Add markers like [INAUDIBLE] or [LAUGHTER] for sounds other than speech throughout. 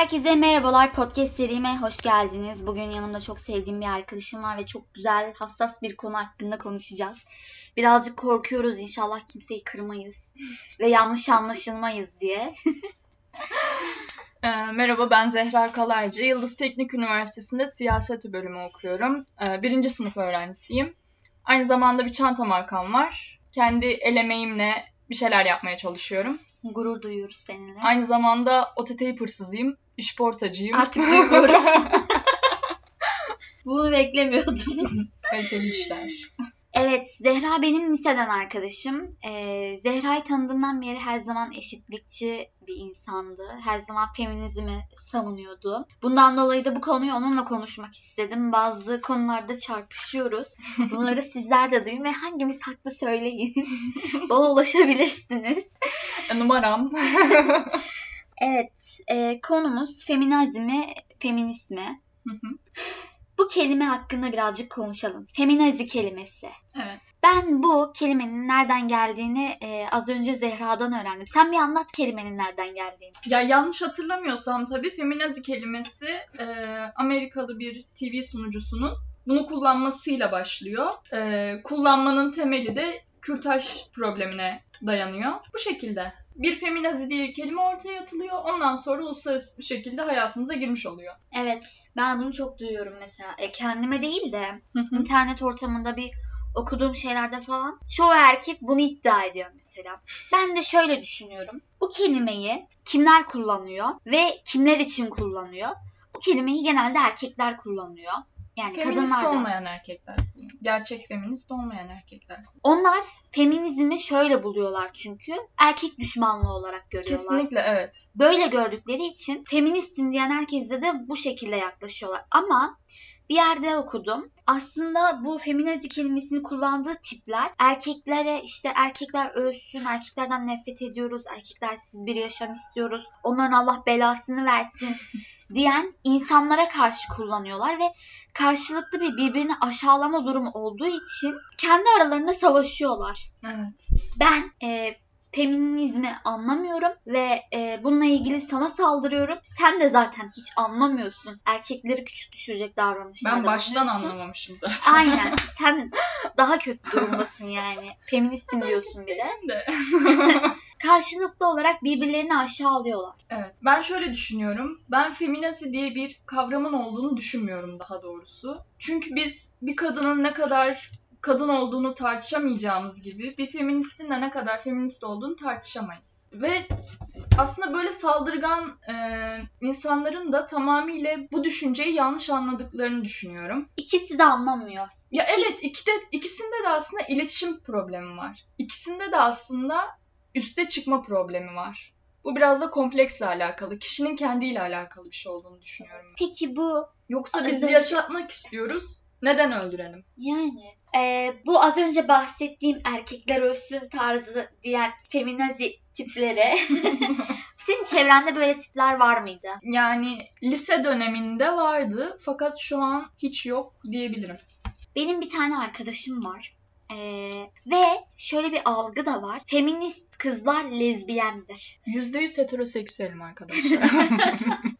Herkese merhabalar. Podcast serime hoş geldiniz. Bugün yanımda çok sevdiğim bir arkadaşım var ve çok güzel, hassas bir konu hakkında konuşacağız. Birazcık korkuyoruz inşallah kimseyi kırmayız ve yanlış anlaşılmayız diye. [LAUGHS] Ee, merhaba ben Zehra Kalaycı. Yıldız Teknik Üniversitesi'nde siyaset bölümü okuyorum. Ee, birinci sınıf öğrencisiyim. Aynı zamanda bir çanta markam var. Kendi el emeğimle bir şeyler yapmaya çalışıyorum. Gurur duyuyoruz seninle. Aynı zamanda OTT hırsızıyım. işportacıyım. Artık [LAUGHS] duyuyorum. [LAUGHS] Bunu beklemiyordum. Kaliteli işler. Evet, Zehra benim liseden arkadaşım. Ee, Zehra'yı tanıdığımdan beri her zaman eşitlikçi bir insandı. Her zaman feminizmi savunuyordu. Bundan dolayı da bu konuyu onunla konuşmak istedim. Bazı konularda çarpışıyoruz. [LAUGHS] Bunları sizler de duyun ve hangimiz haklı söyleyin. [LAUGHS] Bana ulaşabilirsiniz. Numaram. [LAUGHS] Evet, e, konumuz feminazmi, feminizmi. Hı hı. Bu kelime hakkında birazcık konuşalım. Feminazi kelimesi. evet. Ben bu kelimenin nereden geldiğini e, az önce Zehra'dan öğrendim. Sen bir anlat kelimenin nereden geldiğini. Ya yanlış hatırlamıyorsam tabii feminazi kelimesi e, Amerikalı bir TV sunucusunun bunu kullanmasıyla başlıyor. E, kullanmanın temeli de kürtaj problemine dayanıyor. Bu şekilde. Bir feminazi diye bir kelime ortaya atılıyor. Ondan sonra uluslararası bir şekilde hayatımıza girmiş oluyor. Evet, ben bunu çok duyuyorum mesela. E, kendime değil de internet ortamında bir okuduğum şeylerde falan çoğu erkek bunu iddia ediyor mesela. Ben de şöyle düşünüyorum. Bu kelimeyi kimler kullanıyor ve kimler için kullanıyor? Bu kelimeyi genelde erkekler kullanıyor. Yani Feminist kadınlar da. olmayan erkekler. Gerçek feminist olmayan erkekler. Onlar feminizmi şöyle buluyorlar çünkü erkek düşmanlığı olarak görüyorlar. Kesinlikle evet. Böyle gördükleri için feministim diyen herkese de bu şekilde yaklaşıyorlar. Ama bir yerde okudum. Aslında bu feminazi kelimesini kullandığı tipler erkeklere işte erkekler ölsün, erkeklerden nefret ediyoruz, erkeklersiz bir yaşam istiyoruz, onların Allah belasını versin [LAUGHS] diyen insanlara karşı kullanıyorlar ve karşılıklı bir birbirini aşağılama durumu olduğu için kendi aralarında savaşıyorlar. Evet. Ben e, feminizmi anlamıyorum ve e, bununla ilgili sana saldırıyorum. Sen de zaten hiç anlamıyorsun. Erkekleri küçük düşürecek davranışlarda Ben baştan bulunuyorsun. anlamamışım zaten. Aynen. [LAUGHS] Sen daha kötü durumdasın yani. Feministim diyorsun bir de. de. [LAUGHS] Karşılıklı olarak birbirlerini aşağılıyorlar. Evet. Ben şöyle düşünüyorum. Ben feminazi diye bir kavramın olduğunu düşünmüyorum daha doğrusu. Çünkü biz bir kadının ne kadar kadın olduğunu tartışamayacağımız gibi bir feministin de ne kadar feminist olduğunu tartışamayız. Ve aslında böyle saldırgan e, insanların da tamamıyla bu düşünceyi yanlış anladıklarını düşünüyorum. İkisi de anlamıyor. Ya evet iki de, ikisinde de aslında iletişim problemi var. İkisinde de aslında üste çıkma problemi var. Bu biraz da kompleksle alakalı. Kişinin kendiyle alakalı bir şey olduğunu düşünüyorum. ben. Peki bu Yoksa biz yaşatmak istiyoruz. Neden öldürelim? yani e, bu az önce bahsettiğim erkekler ölsün tarzı diyen feminazi tiplere [LAUGHS] senin çevrende böyle tipler var mıydı? Yani lise döneminde vardı fakat şu an hiç yok diyebilirim. Benim bir tane arkadaşım var. Ee, ve şöyle bir algı da var. Feminist kızlar lezbiyendir. %100 heteroseksüelim arkadaşlar. [LAUGHS]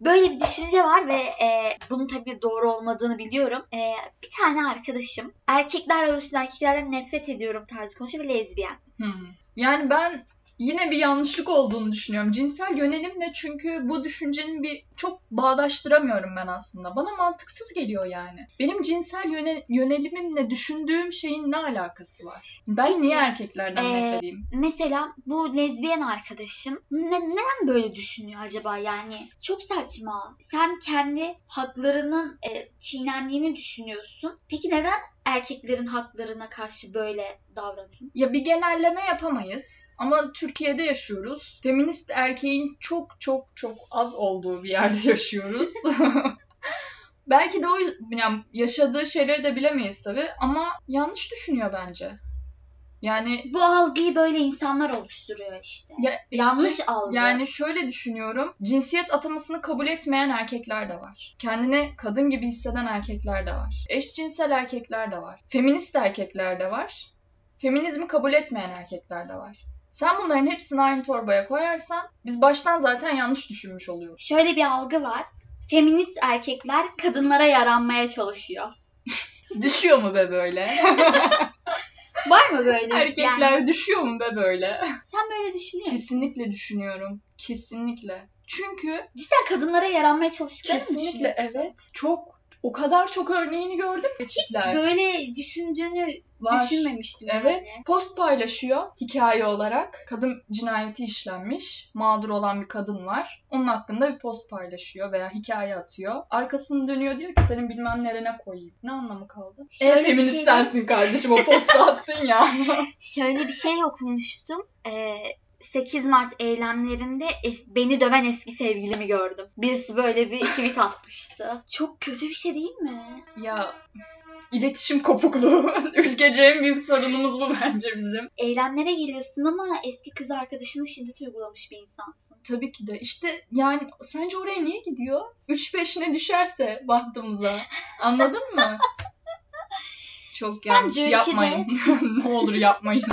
Böyle bir düşünce var ve e, bunun tabii doğru olmadığını biliyorum. E, bir tane arkadaşım erkekler ölsün erkeklerden nefret ediyorum tarzı konuşuyor ve lezbiyen. Hmm. Yani ben yine bir yanlışlık olduğunu düşünüyorum. Cinsel yönelimle çünkü bu düşüncenin bir çok bağdaştıramıyorum ben aslında. Bana mantıksız geliyor yani. Benim cinsel yöne- yönelimimle düşündüğüm şeyin ne alakası var? Ben Peki, niye erkeklerden ee, nefret edeyim? Mesela bu lezbiyen arkadaşım ne, neden böyle düşünüyor acaba yani? Çok saçma. Sen kendi haklarının e, çiğnendiğini düşünüyorsun. Peki neden erkeklerin haklarına karşı böyle davranıyorsun? Ya bir genelleme yapamayız ama Türkiye'de yaşıyoruz. Feminist erkeğin çok çok çok az olduğu bir yerde yaşıyoruz. [LAUGHS] Belki de o yani yaşadığı şeyleri de bilemeyiz tabii ama yanlış düşünüyor bence. Yani Bu algıyı böyle insanlar oluşturuyor işte. ya Yanlış işte- algı. Yani şöyle düşünüyorum. Cinsiyet atamasını kabul etmeyen erkekler de var. Kendini kadın gibi hisseden erkekler de var. Eşcinsel erkekler de var. Feminist erkekler de var. Feminizmi kabul etmeyen erkekler de var. Sen bunların hepsini aynı torbaya koyarsan biz baştan zaten yanlış düşünmüş oluyoruz. Şöyle bir algı var. Feminist erkekler kadınlara yaranmaya çalışıyor. [LAUGHS] Düşüyor mu be böyle? [LAUGHS] Var mı böyle? [LAUGHS] Erkekler Yani düşüyor mu be böyle? sen böyle düşünüyor musun? Kesinlikle düşünüyorum. Kesinlikle. Çünkü Cidden kadınlara yaranmaya çalıştıklarını kesinlikle düşünüyorsun? evet. Çok o kadar çok örneğini gördüm Hiç böyle düşündüğünü Var. düşünmemiştim Evet. yani. Post paylaşıyor hikaye olarak. Kadın cinayeti işlenmiş. Mağdur olan bir kadın var. Onun hakkında bir post paylaşıyor veya hikaye atıyor. Arkasını dönüyor diyor ki senin bilmem nerene koyayım. Ne anlamı kaldı? Şöyle bir feminist şey- sensin kardeşim o postu attın ya. [LAUGHS] Şöyle bir şey okumuştum. Ee, 8 Mart eylemlerinde es- beni döven eski sevgilimi gördüm. Birisi böyle bir tweet atmıştı. Çok kötü bir şey değil mi? ya iletişim kopukluğu. [LAUGHS] Ülkece en büyük sorunumuz bu bence bizim. Eylemlere geliyorsun ama eski kız arkadaşına şiddet uygulamış bir insansın. Tabii ki de. İşte yani sence oraya niye gidiyor? 3-5 ne düşerse bahtımıza. Anladın mı? [LAUGHS] Çok yanlış. Sence ülkede- Yapmayın. [LAUGHS] ne olur yapmayın.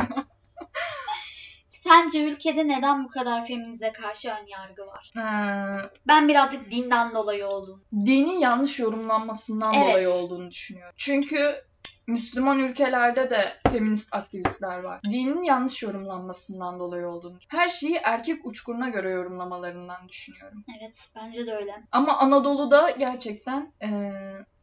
Sence ülkede neden bu kadar feminize karşı ön yargı var? Ee, Ben birazcık dinden dolayı olduğunu. dinin yanlış yorumlanmasından Evet. dolayı olduğunu düşünüyorum. Çünkü Müslüman ülkelerde de feminist aktivistler var. Dinin yanlış yorumlanmasından dolayı olduğunu. Her şeyi erkek uçkuruna göre yorumlamalarından düşünüyorum. Evet bence de öyle. Ama Anadolu'da gerçekten eee,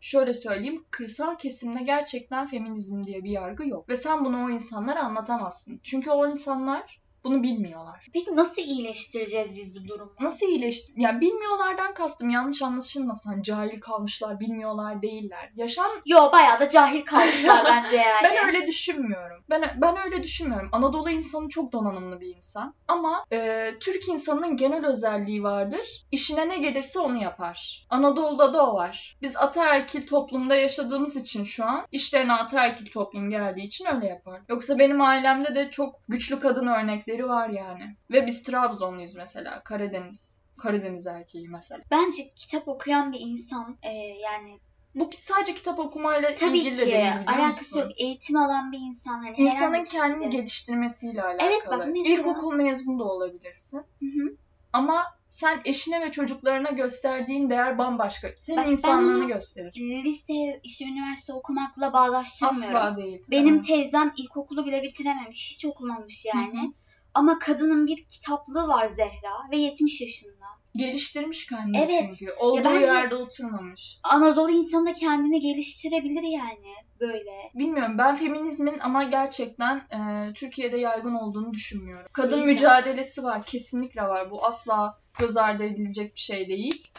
şöyle söyleyeyim kırsal kesimde gerçekten feminizm diye bir yargı yok. Ve sen bunu o insanlara anlatamazsın. Çünkü o insanlar bunu bilmiyorlar. Peki nasıl iyileştireceğiz biz bu durumu? Nasıl iyileşti? Yani bilmiyorlardan kastım yanlış anlaşılmasın. Hani cahil kalmışlar, bilmiyorlar değiller. Yaşam Yo bayağı da cahil kalmışlar [LAUGHS] bence yani. ben öyle düşünmüyorum. Ben ben öyle düşünmüyorum. Anadolu insanı çok donanımlı bir insan. Ama e, Türk insanının genel özelliği vardır. İşine ne gelirse onu yapar. Anadolu'da da o var. Biz ataerkil toplumda yaşadığımız için şu an işlerine ataerkil toplum geldiği için öyle yapar. Yoksa benim ailemde de çok güçlü kadın örnekleri var yani. Ve biz Trabzonluyuz mesela. Karadeniz. Karadeniz erkeği mesela. Bence kitap okuyan bir insan e, yani Bu sadece kitap okumayla tabii ilgili de ki değil biliyor alakası musun? yok. Eğitim alan bir insan hani İnsanın kendini şekilde- geliştirmesiyle alakalı. Evet, bak mesela- İlkokul mezunu da olabilirsin. Hı hı. Ama sen eşine ve çocuklarına gösterdiğin değer bambaşka. Senin Bak insanlığını gösterir. Lise, işte üniversite okumakla bağdaştırmıyorum. Asla değil. Benim Evet. teyzem ilkokulu bile bitirememiş. Hiç okumamış yani. Hı hı. Ama kadının bir kitaplığı var Zehra ve 70 yaşında. Geliştirmiş kendini Evet. çünkü. Olduğu bence- yerde oturmamış. Anadolu insanı da kendini geliştirebilir yani böyle. Bilmiyorum ben feminizmin ama gerçekten e, Türkiye'de yaygın olduğunu düşünmüyorum. Kadın Güzel. mücadelesi var. Kesinlikle var. Bu asla göz ardı edilecek bir şey değil.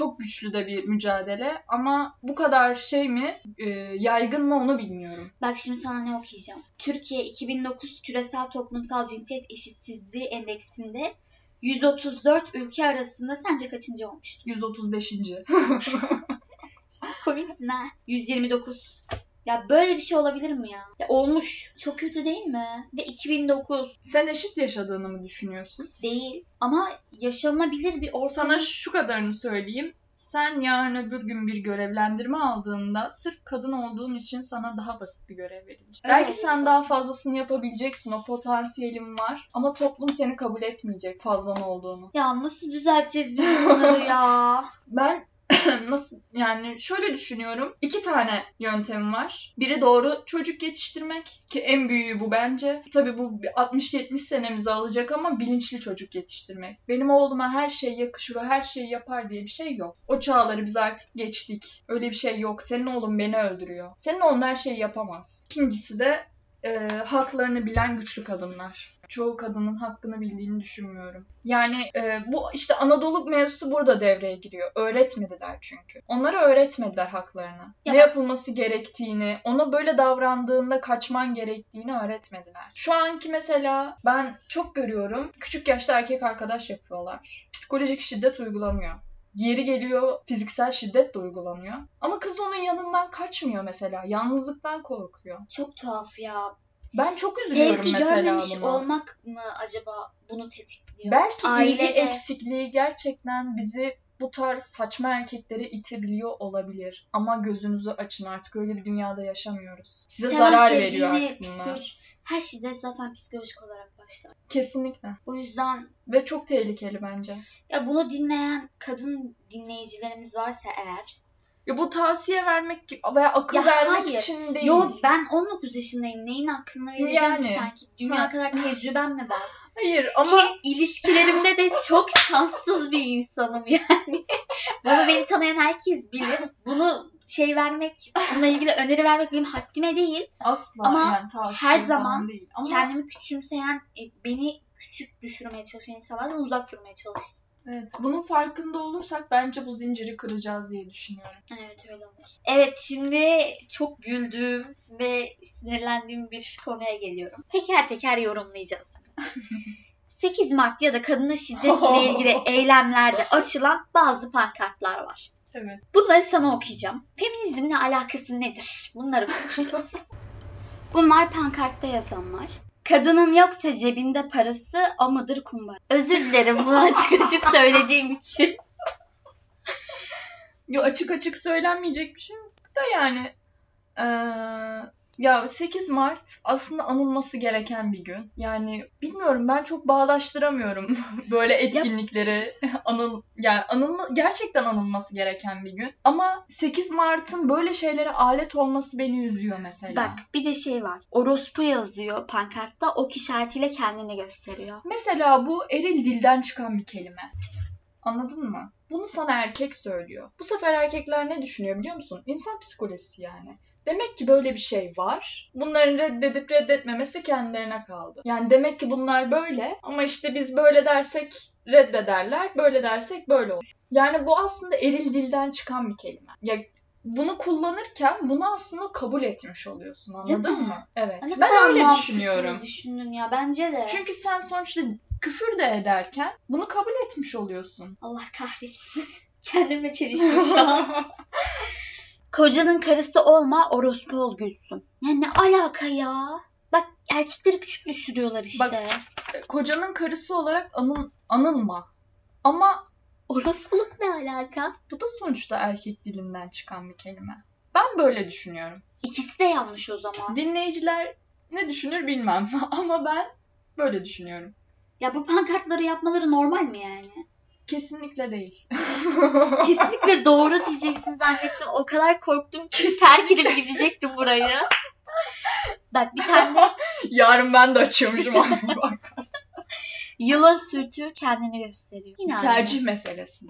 Çok güçlü de bir mücadele ama bu kadar şey mi, e, yaygın mı onu bilmiyorum. Bak şimdi sana ne okuyacağım. Türkiye 2009 Küresel Toplumsal Cinsiyet Eşitsizliği Endeksinde 134 ülke arasında sence kaçıncı olmuştur? 135. [LAUGHS] Komiksin ha. 129. Ya böyle bir şey olabilir mi ya? Ya olmuş. Çok kötü değil mi? Ve 2009 Sen eşit yaşadığını mı düşünüyorsun? değil. Ama yaşanabilir bir ortam. Sana şu kadarını söyleyeyim. Sen yarın öbür gün bir görevlendirme aldığında sırf kadın olduğun için sana daha basit bir görev verilecek. Evet. Belki sen daha fazlasını yapabileceksin. O potansiyelin var. Ama toplum seni kabul etmeyecek fazlan olduğunu. Ya nasıl düzelteceğiz biz bunları ya? [LAUGHS] Ben [COUGHS] nasıl yani şöyle düşünüyorum. İki tane yöntem var. Biri doğru çocuk yetiştirmek ki en büyüğü bu bence. Tabii bu bir 60-70 senemizi alacak ama bilinçli çocuk yetiştirmek. Benim oğluma her şey yakışır, her şeyi yapar diye bir şey yok. O çağları biz artık geçtik. Öyle bir şey yok. Senin oğlun beni öldürüyor. Senin oğlun her şeyi yapamaz. İkincisi de e, haklarını bilen güçlü kadınlar. Çoğu kadının hakkını bildiğini düşünmüyorum. Yani e, bu işte Anadolu mevzusu burada devreye giriyor. Öğretmediler çünkü. Onlara öğretmediler haklarını. Ya ne yapılması gerektiğini, ona böyle davrandığında kaçman gerektiğini öğretmediler. Şu anki mesela ben çok görüyorum. Küçük yaşta erkek arkadaş yapıyorlar. Psikolojik şiddet uygulanıyor. Yeri geliyor fiziksel şiddet de uygulanıyor. Ama kız onun yanından kaçmıyor mesela. Yalnızlıktan korkuyor. Çok tuhaf ya. Ben çok üzülüyorum Sevgi mesela görmemiş buna. olmak mı acaba bunu tetikliyor? Belki ilgi Ailede- eksikliği gerçekten bizi bu tarz saçma erkeklere itebiliyor olabilir. Ama gözünüzü açın artık öyle bir dünyada yaşamıyoruz. Size Seven zarar veriyor artık bunlar. Her şiddet zaten psikolojik olarak başlar. Kesinlikle. O yüzden Ve çok tehlikeli bence. ya bunu dinleyen kadın dinleyicilerimiz varsa eğer Ya bu tavsiye vermek gibi veya akıl Ya vermek hayır. için değil. Yok ben 19 yaşındayım. Neyin aklına vereceğim Yani. ki sanki? Dünya Ha. kadar tecrübem mi var? [LAUGHS] Hayır ama Ki ilişkilerimde de çok şanssız bir insanım yani. [LAUGHS] Bunu beni tanıyan herkes bilir. Bunu şey vermek, bununla ilgili öneri vermek benim haddime değil. asla Ama yani her zaman değil. Ama Kendimi küçümseyen, e, beni küçük düşürmeye çalışan insanlardan uzak durmaya çalıştım. Evet, bunun farkında olursak bence bu zinciri kıracağız diye düşünüyorum. Evet öyle olur. Evet şimdi çok güldüğüm ve sinirlendiğim bir konuya geliyorum. Teker teker yorumlayacağız. [LAUGHS] 8 Mart ya da kadına şiddet ile [LAUGHS] ilgili eylemlerde açılan bazı pankartlar var. Evet. Bunları sana okuyacağım. Feminizmle alakası nedir? Bunları konuşacağız. [LAUGHS] Bunlar pankartta yazanlar. Kadının yoksa cebinde parası o mudur kumbar. Özür dilerim bunu açık açık söylediğim için. Yo açık açık söylenmeyecek bir şey yok da yani eee, ya 8 Mart aslında anılması gereken bir gün. Yani bilmiyorum ben çok bağdaştıramıyorum [LAUGHS] böyle etkinlikleri [LAUGHS] anıl yani anılma gerçekten anılması gereken bir gün. Ama 8 Mart'ın böyle şeylere alet olması beni üzüyor mesela. Bak bir de şey var. Orospu yazıyor pankartta. Ok işaretiyle kendini gösteriyor. Mesela bu eril dilden çıkan bir kelime. Anladın mı? Bunu sana erkek söylüyor. Bu sefer erkekler ne düşünüyor biliyor musun? İnsan psikolojisi yani. Demek ki böyle bir şey var. Bunların reddedip reddetmemesi kendilerine kaldı. Yani demek ki bunlar böyle ama işte biz böyle dersek reddederler, böyle dersek böyle olur. Yani bu aslında eril dilden çıkan bir kelime. Ya bunu kullanırken bunu aslında kabul etmiş oluyorsun anladın Değil mi? mı? Evet. Ne ben kadar öyle düşünüyorum. düşündün ya bence de. Çünkü sen sonuçta küfür de ederken bunu kabul etmiş oluyorsun. Allah kahretsin. [LAUGHS] Kendimle çeliştim şu an. [LAUGHS] Kocanın karısı olma orospu ol gülsün. Ya ne alaka ya? Bak erkekleri küçük düşürüyorlar işte. Bak- Kocanın karısı olarak anıl, anılma. Ama Orospuluk ne alaka? bu da sonuçta erkek dilinden çıkan bir kelime. Ben böyle düşünüyorum. İkisi de yanlış o zaman. Dinleyiciler ne düşünür bilmem [LAUGHS] ama ben böyle düşünüyorum. Ya bu pankartları yapmaları normal mi yani? Kesinlikle değil. [LAUGHS] Kesinlikle doğru diyeceksin zannettim. O kadar korktum ki terk edip gidecektim burayı. Bak bir tane Yarın ben de açıyormuşum [LAUGHS] aynı bak. yılan sürtüyor kendini gösteriyor. Yine aynı. Tercih meselesi.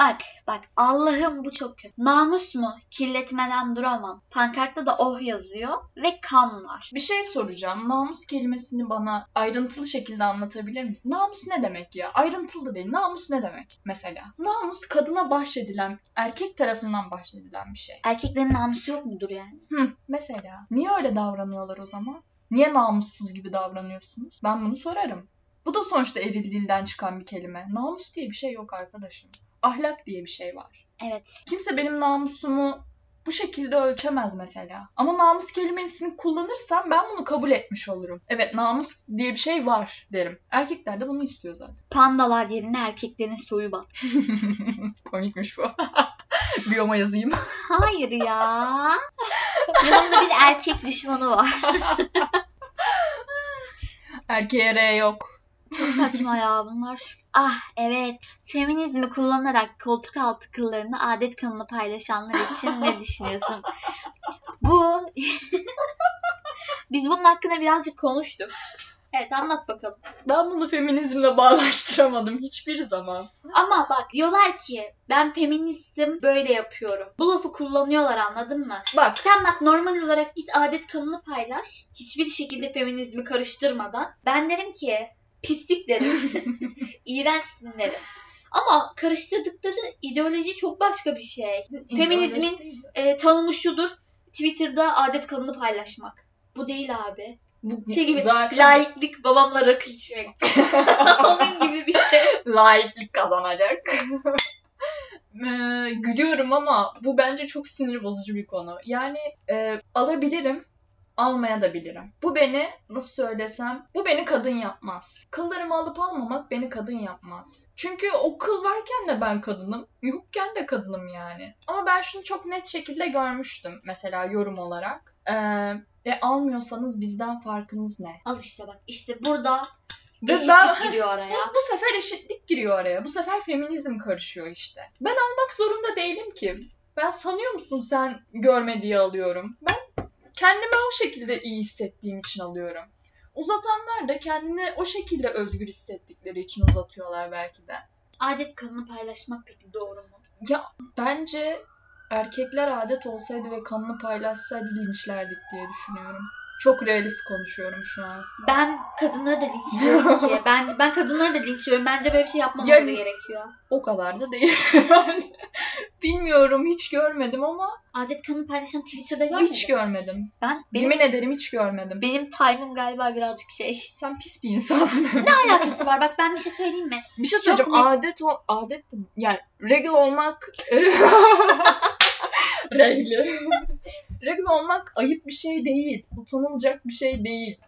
Bak bak Allah'ım bu çok kötü. Namus mu? Kirletmeden duramam. Pankartta da oh yazıyor ve kan var. Bir şey soracağım. Namus kelimesini bana ayrıntılı şekilde anlatabilir misin? Namus ne demek ya? Ayrıntılı da değil. Namus ne demek mesela? Namus kadına bahşedilen, erkek tarafından bahşedilen bir şey. Erkeklerin namusu yok mudur yani? Hı, mesela. Niye öyle davranıyorlar o zaman? Niye namussuz gibi davranıyorsunuz? Ben bunu sorarım. Bu da sonuçta eril dilden çıkan bir kelime. Namus diye bir şey yok arkadaşım. Ahlak diye bir şey var. Evet. Kimse benim namusumu bu şekilde ölçemez mesela. Ama namus kelimesini kullanırsam ben bunu kabul etmiş olurum. Evet namus diye bir şey var derim. Erkekler de bunu istiyor zaten. Pandalar yerine erkeklerin soyu bat. [LAUGHS] Komikmiş bu. [LAUGHS] Biyoma yazayım. Hayır ya. Yanımda bir erkek düşmanı var. [LAUGHS] Erkeğe R yok. Çok saçma ya bunlar. Ah evet. Feminizmi kullanarak koltuk altı kıllarını adet kanını paylaşanlar için ne [LAUGHS] düşünüyorsun? Bu... [LAUGHS] Biz bunun hakkında birazcık konuştuk. Evet anlat bakalım. Ben bunu feminizmle bağlaştıramadım hiçbir zaman. Ama bak diyorlar ki ben feministim böyle yapıyorum. Bu lafı kullanıyorlar anladın mı? Bak Sen bak normal olarak git adet kanını paylaş. Hiçbir şekilde feminizmi karıştırmadan. Ben derim ki pislik derim. [LAUGHS] İğrençsin derim. Ama karıştırdıkları ideoloji çok başka bir şey. Feminizmin e, tanımı şudur. Twitter'da adet kanını paylaşmak. Bu değil abi. bu Şey gibi zaten laiklik babamla rakı içmek. [LAUGHS] Onun gibi bir şey. laiklik kazanacak. [LAUGHS] Ee, gülüyorum ama bu bence çok sinir bozucu bir konu. Yani e, alabilirim, almaya da bilirim. Bu beni nasıl söylesem, bu beni kadın yapmaz. Kıllarımı alıp almamak beni kadın yapmaz. Çünkü o kıl varken de ben kadınım, yokken de kadınım yani. Ama ben şunu çok net şekilde görmüştüm mesela yorum olarak. Ee, e, almıyorsanız bizden farkınız ne? Al işte bak. İşte burada Ve eşitlik ben- giriyor araya. Bu, [LAUGHS] bu sefer eşitlik giriyor araya. Bu sefer feminizm karışıyor işte. Ben almak zorunda değilim ki. Ben sanıyor musun sen görme diye alıyorum. Ben kendimi o şekilde iyi hissettiğim için alıyorum. Uzatanlar da kendini o şekilde özgür hissettikleri için uzatıyorlar belki de. Adet kanını paylaşmak peki doğru mu? Ya bence erkekler adet olsaydı ve kanını paylaşsaydı linçlerdik diye düşünüyorum. Çok realist konuşuyorum şu an. Ben kadınları da linçliyorum ki. [LAUGHS] Bence ben kadınları da linçliyorum. Bence böyle bir şey yapmamaları Yani- gerekiyor. O kadar da değil. [LAUGHS] Bilmiyorum hiç görmedim ama Adet kanını paylaşan Twitter'da görmedim. hiç görmedim. ben benim, Yemin ederim hiç görmedim. benim time'ım galiba birazcık şey. Sen pis bir insansın. [LAUGHS] Ne alakası var? Bak ben bir şey söyleyeyim mi? bir şey Çok söyleyeceğim. net. Adet o adet yani regl olmak regl. Regl olmak ayıp bir şey değil. Utanılacak bir şey değil.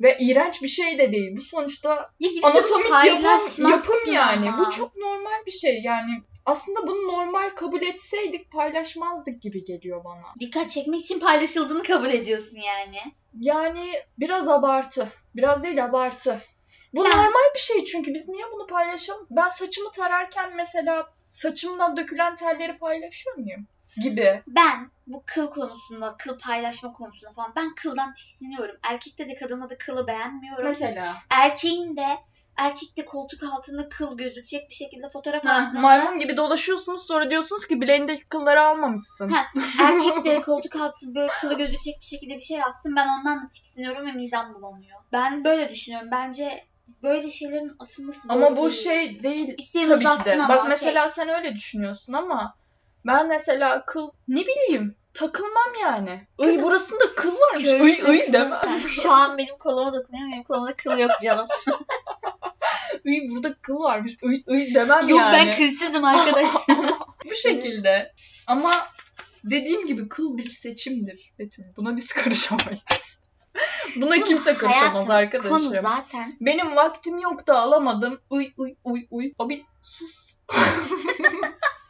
Ve iğrenç bir şey de değil. Bu sonuçta Ya anatomik yapım, yapım yani. ama. Bu çok normal bir şey. Yani aslında bunu normal kabul etseydik paylaşmazdık gibi geliyor bana. Dikkat çekmek için paylaşıldığını kabul ediyorsun yani. Yani biraz abartı. Biraz değil abartı. Bu Ben- normal bir şey çünkü biz niye bunu paylaşalım? Ben saçımı tararken mesela saçımdan dökülen telleri paylaşıyor muyum? Gibi. Ben bu kıl konusunda, kıl paylaşma konusunda falan ben kıldan tiksiniyorum. Erkekte de kadında da kılı beğenmiyorum. Mesela. Erkeğin de erkek de koltuk altında kıl gözükecek bir şekilde fotoğraf Ha, maymun gibi dolaşıyorsunuz sonra diyorsunuz ki bileğindeki kılları almamışsın. Ha. erkek de [LAUGHS] koltuk altı böyle kılı gözükecek bir şekilde bir şey atsın ben ondan da tiksiniyorum ve midem bulanıyor. Ben böyle düşünüyorum. Bence böyle şeylerin atılması Ama bu değil. şey değil İsteyen tabii ki de. Bak okey. mesela sen öyle düşünüyorsun ama ben mesela kıl ne bileyim takılmam yani. Iy burasında kıl varmış. Iy iy demem. [LAUGHS] Şu an benim koluma dokunuyor. Benim kolumda kıl yok canım. [LAUGHS] Iy burada kıl varmış. Iy iy demem yok yani. ben kılsızım arkadaşlar. [LAUGHS] Bu şekilde. Ama dediğim gibi kıl bir seçimdir Betül. Buna biz karışamayız. Buna kimse karışamaz Hayatım, Konu arkadaşım. zaten Benim vaktim yok da alamadım. Uy uy uy uy. Abi sus.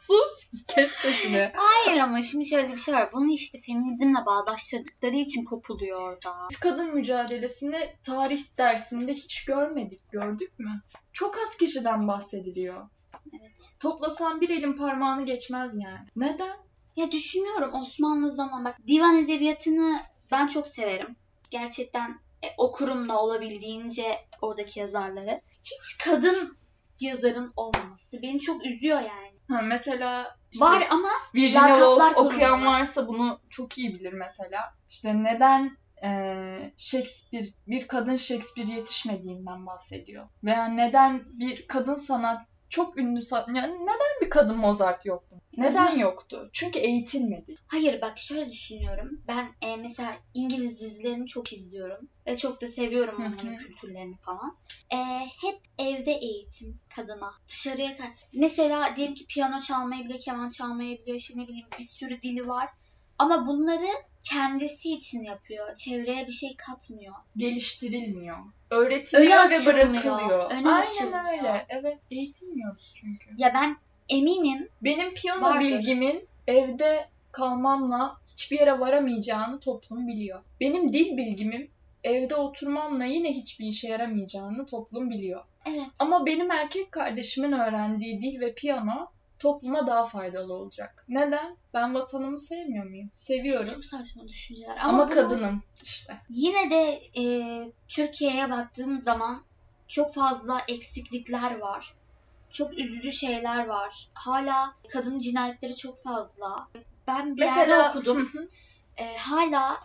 Sus. Kes sesini. Hayır ama şimdi şöyle bir şey var. Bunu işte feminizmle bağdaştırdıkları için kopuluyor orada. Biz kadın mücadelesini tarih dersinde hiç görmedik. Gördük mü? Çok az kişiden bahsediliyor. Evet. Toplasan bir elin parmağını geçmez yani. Neden? Ya düşünüyorum Osmanlı zaman bak divan edebiyatını ben çok severim. Gerçekten e, okurum da olabildiğince oradaki yazarları. Hiç kadın yazarın olmaması beni çok üzüyor yani. Ha, mesela işte Var ama Virginia Woolf okuyan varsa bunu çok iyi bilir mesela. İşte neden eee, Shakespeare, bir kadın Shakespeare yetişmediğinden bahsediyor. Veya neden bir kadın sanat, çok ünlü sanat, yani neden bir kadın Mozart yoktu? Neden yoktu? Çünkü eğitilmedi. hayır bak şöyle düşünüyorum. Ben e, mesela İngiliz dizilerini çok izliyorum ve çok da seviyorum onların kültürlerini falan. E, hep evde eğitim kadına. Dışarıya ka- Mesela diyelim ki piyano çalmayı biliyor, keman çalmayı biliyor, işte ne bileyim bir sürü dili var. Ama bunları kendisi için yapıyor. Çevreye bir şey katmıyor. Geliştirilmiyor. Öğretiliyor Öne ve açılmıyor. bırakılıyor. Öne Aynen açılmıyor. öyle. Evet, eğitilmiyoruz çünkü. Ya ben eminim Benim piyano Vardır. bilgimin evde kalmamla hiçbir yere varamayacağını toplum biliyor. Benim dil bilgimin evde oturmamla yine hiçbir işe yaramayacağını toplum biliyor. evet Ama benim erkek kardeşimin öğrendiği dil ve piyano topluma daha faydalı olacak. Neden? Ben vatanımı sevmiyor muyum? Seviyorum. çok saçma düşünceler. Ama, Ama, bunu- kadınım işte. Yine de e, Türkiye'ye baktığım zaman çok fazla eksiklikler var. Çok üzücü şeyler var. Hala kadın cinayetleri çok fazla. Ben bir yerde Mesela okudum. E, hala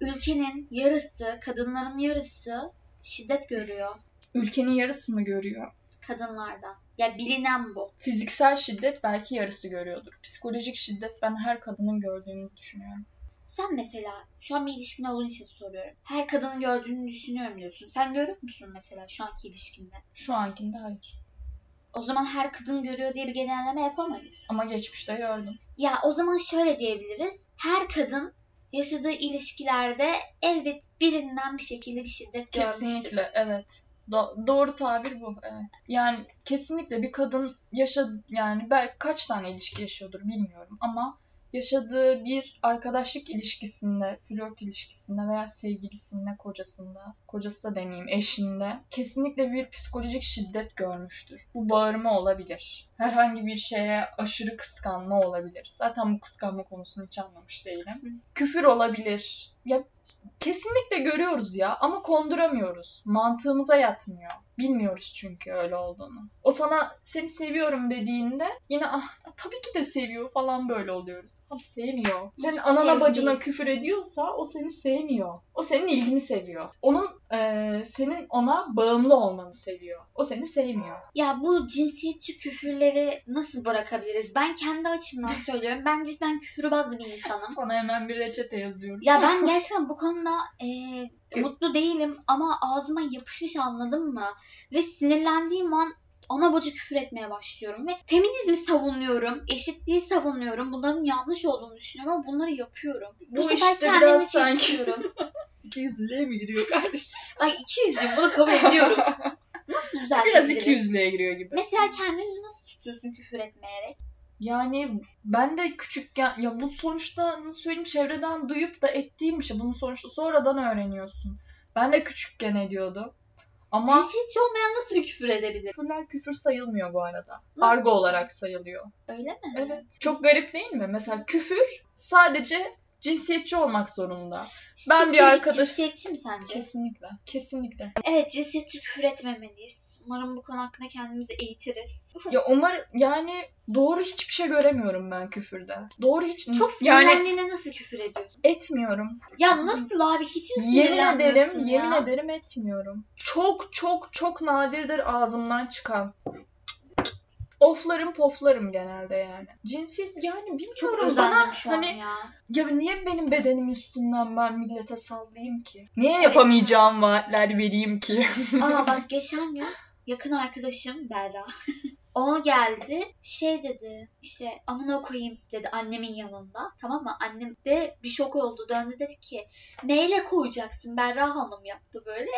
ülkenin yarısı, kadınların yarısı şiddet görüyor ülkenin yarısı mı görüyor? kadınlardan. Ya bilinen bu. Fiziksel şiddet belki yarısı görüyordur. Psikolojik şiddet ben her kadının gördüğünü düşünüyorum. Sen mesela şu an bir ilişkin olduğun için soruyorum. Her kadının gördüğünü düşünüyorum diyorsun. Sen görüyor musun mesela şu anki ilişkinde? Şu ankinde hayır. O zaman her kadın görüyor diye bir genelleme yapamayız. Ama geçmişte gördüm. Ya o zaman şöyle diyebiliriz. Her kadın yaşadığı ilişkilerde elbet birinden bir şekilde bir şiddet görmüştür. Kesinlikle evet. Do- doğru tabir bu evet. Yani kesinlikle bir kadın yaşadı yani belki kaç tane ilişki yaşıyordur bilmiyorum ama yaşadığı bir arkadaşlık ilişkisinde, flört ilişkisinde veya sevgilisinde, kocasında, kocası da demeyeyim eşinde kesinlikle bir psikolojik şiddet görmüştür. Bu bağırma olabilir. Herhangi bir şeye aşırı kıskanma olabilir. Zaten bu kıskanma konusunu hiç anlamış değilim. Küfür olabilir. Ya kesinlikle görüyoruz ya ama konduramıyoruz. Mantığımıza yatmıyor. Bilmiyoruz çünkü öyle olduğunu. O sana seni seviyorum dediğinde yine ah tabii ki de seviyor falan böyle oluyoruz. Abi sevmiyor. Senin anana bacına küfür ediyorsa o seni sevmiyor. O senin ilgini seviyor. Onun eee, senin ona bağımlı olmanı seviyor. O seni sevmiyor. Ya bu cinsiyetçi küfürleri nasıl bırakabiliriz? Ben kendi açımdan söylüyorum. Ben cidden küfürbaz bir insanım. Sana hemen bir reçete yazıyorum. Ya ben gerçekten bu konuda e, mutlu değilim ama ağzıma yapışmış anladın mı? Ve sinirlendiğim an ona bacı küfür etmeye başlıyorum ve feminizmi savunuyorum, eşitliği savunuyorum. Bunların yanlış olduğunu düşünüyorum ama bunları yapıyorum. Bu, Bu işte biraz sanki-. 200'lüğe [LAUGHS] mi giriyor kardeşim? Bak 200'lüyüm bunu kabul ediyorum. [LAUGHS] Nasıl Biraz düzeltebiliriz? 200'lüğe giriyor gibi. Mesela kendini nasıl tutuyorsun küfür etmeyerek? Yani ben de küçükken ya bu sonuçta nasıl söyleyeyim çevreden duyup da ettiğim bir şey. Bunu sonuçta sonradan öğreniyorsun. Ben de küçükken ediyordum. Ama Cinsiyetçi olmayan nasıl bir küfür edebilir? küfürler küfür sayılmıyor bu arada. Nasıl? Argo olarak sayılıyor. Öyle mi? Evet. Çok garip değil mi? Mesela küfür sadece cinsiyetçi olmak zorunda. Ben bir arkadaş- Cinsiyetçi mi sence? Kesinlikle. Kesinlikle. Evet cinsiyetçi küfür etmemeliyiz. Umarım bu konu hakkında kendimizi eğitiriz. [LAUGHS] Ya umarım yani doğru hiçbir şey göremiyorum ben küfürde. Doğru hiç Çok yani sinirlendiğinde nasıl küfür ediyorsun? etmiyorum. Ya nasıl abi hiç mi Yemin ederim, ya? yemin ederim etmiyorum. Çok çok çok nadirdir ağzımdan çıkan. Oflarım poflarım genelde yani. Cinsiyet yani bilmiyorum Çok özendim şu hani an ya. ya niye benim bedenim üstünden ben millete sallayayım ki? Niye yapamayacağım vaatler vereyim ki? Aa bak [LAUGHS] geçen gün yakın arkadaşım Berra. [LAUGHS] O geldi şey dedi işte amına koyayım dedi annemin yanında tamam mı? Annem de bir şok oldu döndü dedi ki neyle koyacaksın Berra Hanım yaptı böyle.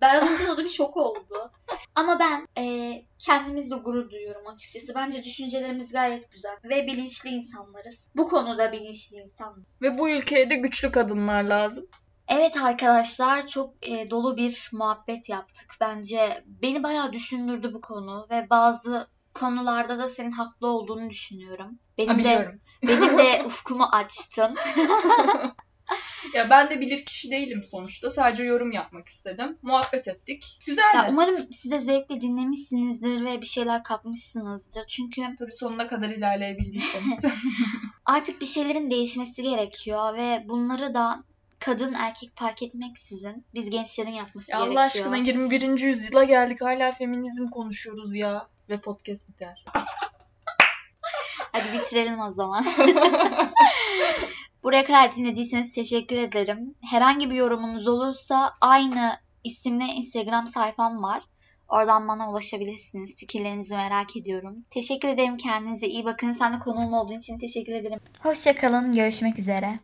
Berra Hanım da bir şok oldu. Ama ben e, kendimizle gurur duyuyorum açıkçası. Bence düşüncelerimiz gayet güzel ve bilinçli insanlarız. Bu konuda bilinçli insan. Ve bu ülkeye de güçlü kadınlar lazım. Evet arkadaşlar çok e, dolu bir muhabbet yaptık. Bence beni bayağı düşündürdü bu konu ve bazı konularda da senin haklı olduğunu düşünüyorum. Benim Ha, de biliyorum. benim de [LAUGHS] ufkumu açtın. [LAUGHS] Ya ben de bilir kişi değilim sonuçta. Sadece yorum yapmak istedim. Muhabbet ettik. Güzeldi. Ya umarım size zevkle dinlemişsinizdir ve bir şeyler kapmışsınızdır. Çünkü Tabii sonuna kadar ilerleyebildiyseniz. [LAUGHS] artık bir şeylerin değişmesi gerekiyor ve bunları da kadın erkek fark etmeksizin biz gençlerin yapması ya gerekiyor. Allah aşkına 21. yüzyıla geldik. Hala feminizm konuşuyoruz ya. Ve podcast biter. [LAUGHS] Hadi bitirelim o zaman. [LAUGHS] Buraya kadar dinlediyseniz teşekkür ederim. Herhangi bir yorumunuz olursa aynı isimle Instagram sayfam var. Oradan bana ulaşabilirsiniz. Fikirlerinizi merak ediyorum. Teşekkür ederim. Kendinize iyi bakın. Sen de konuğum olduğun için teşekkür ederim. Hoşçakalın. Görüşmek üzere.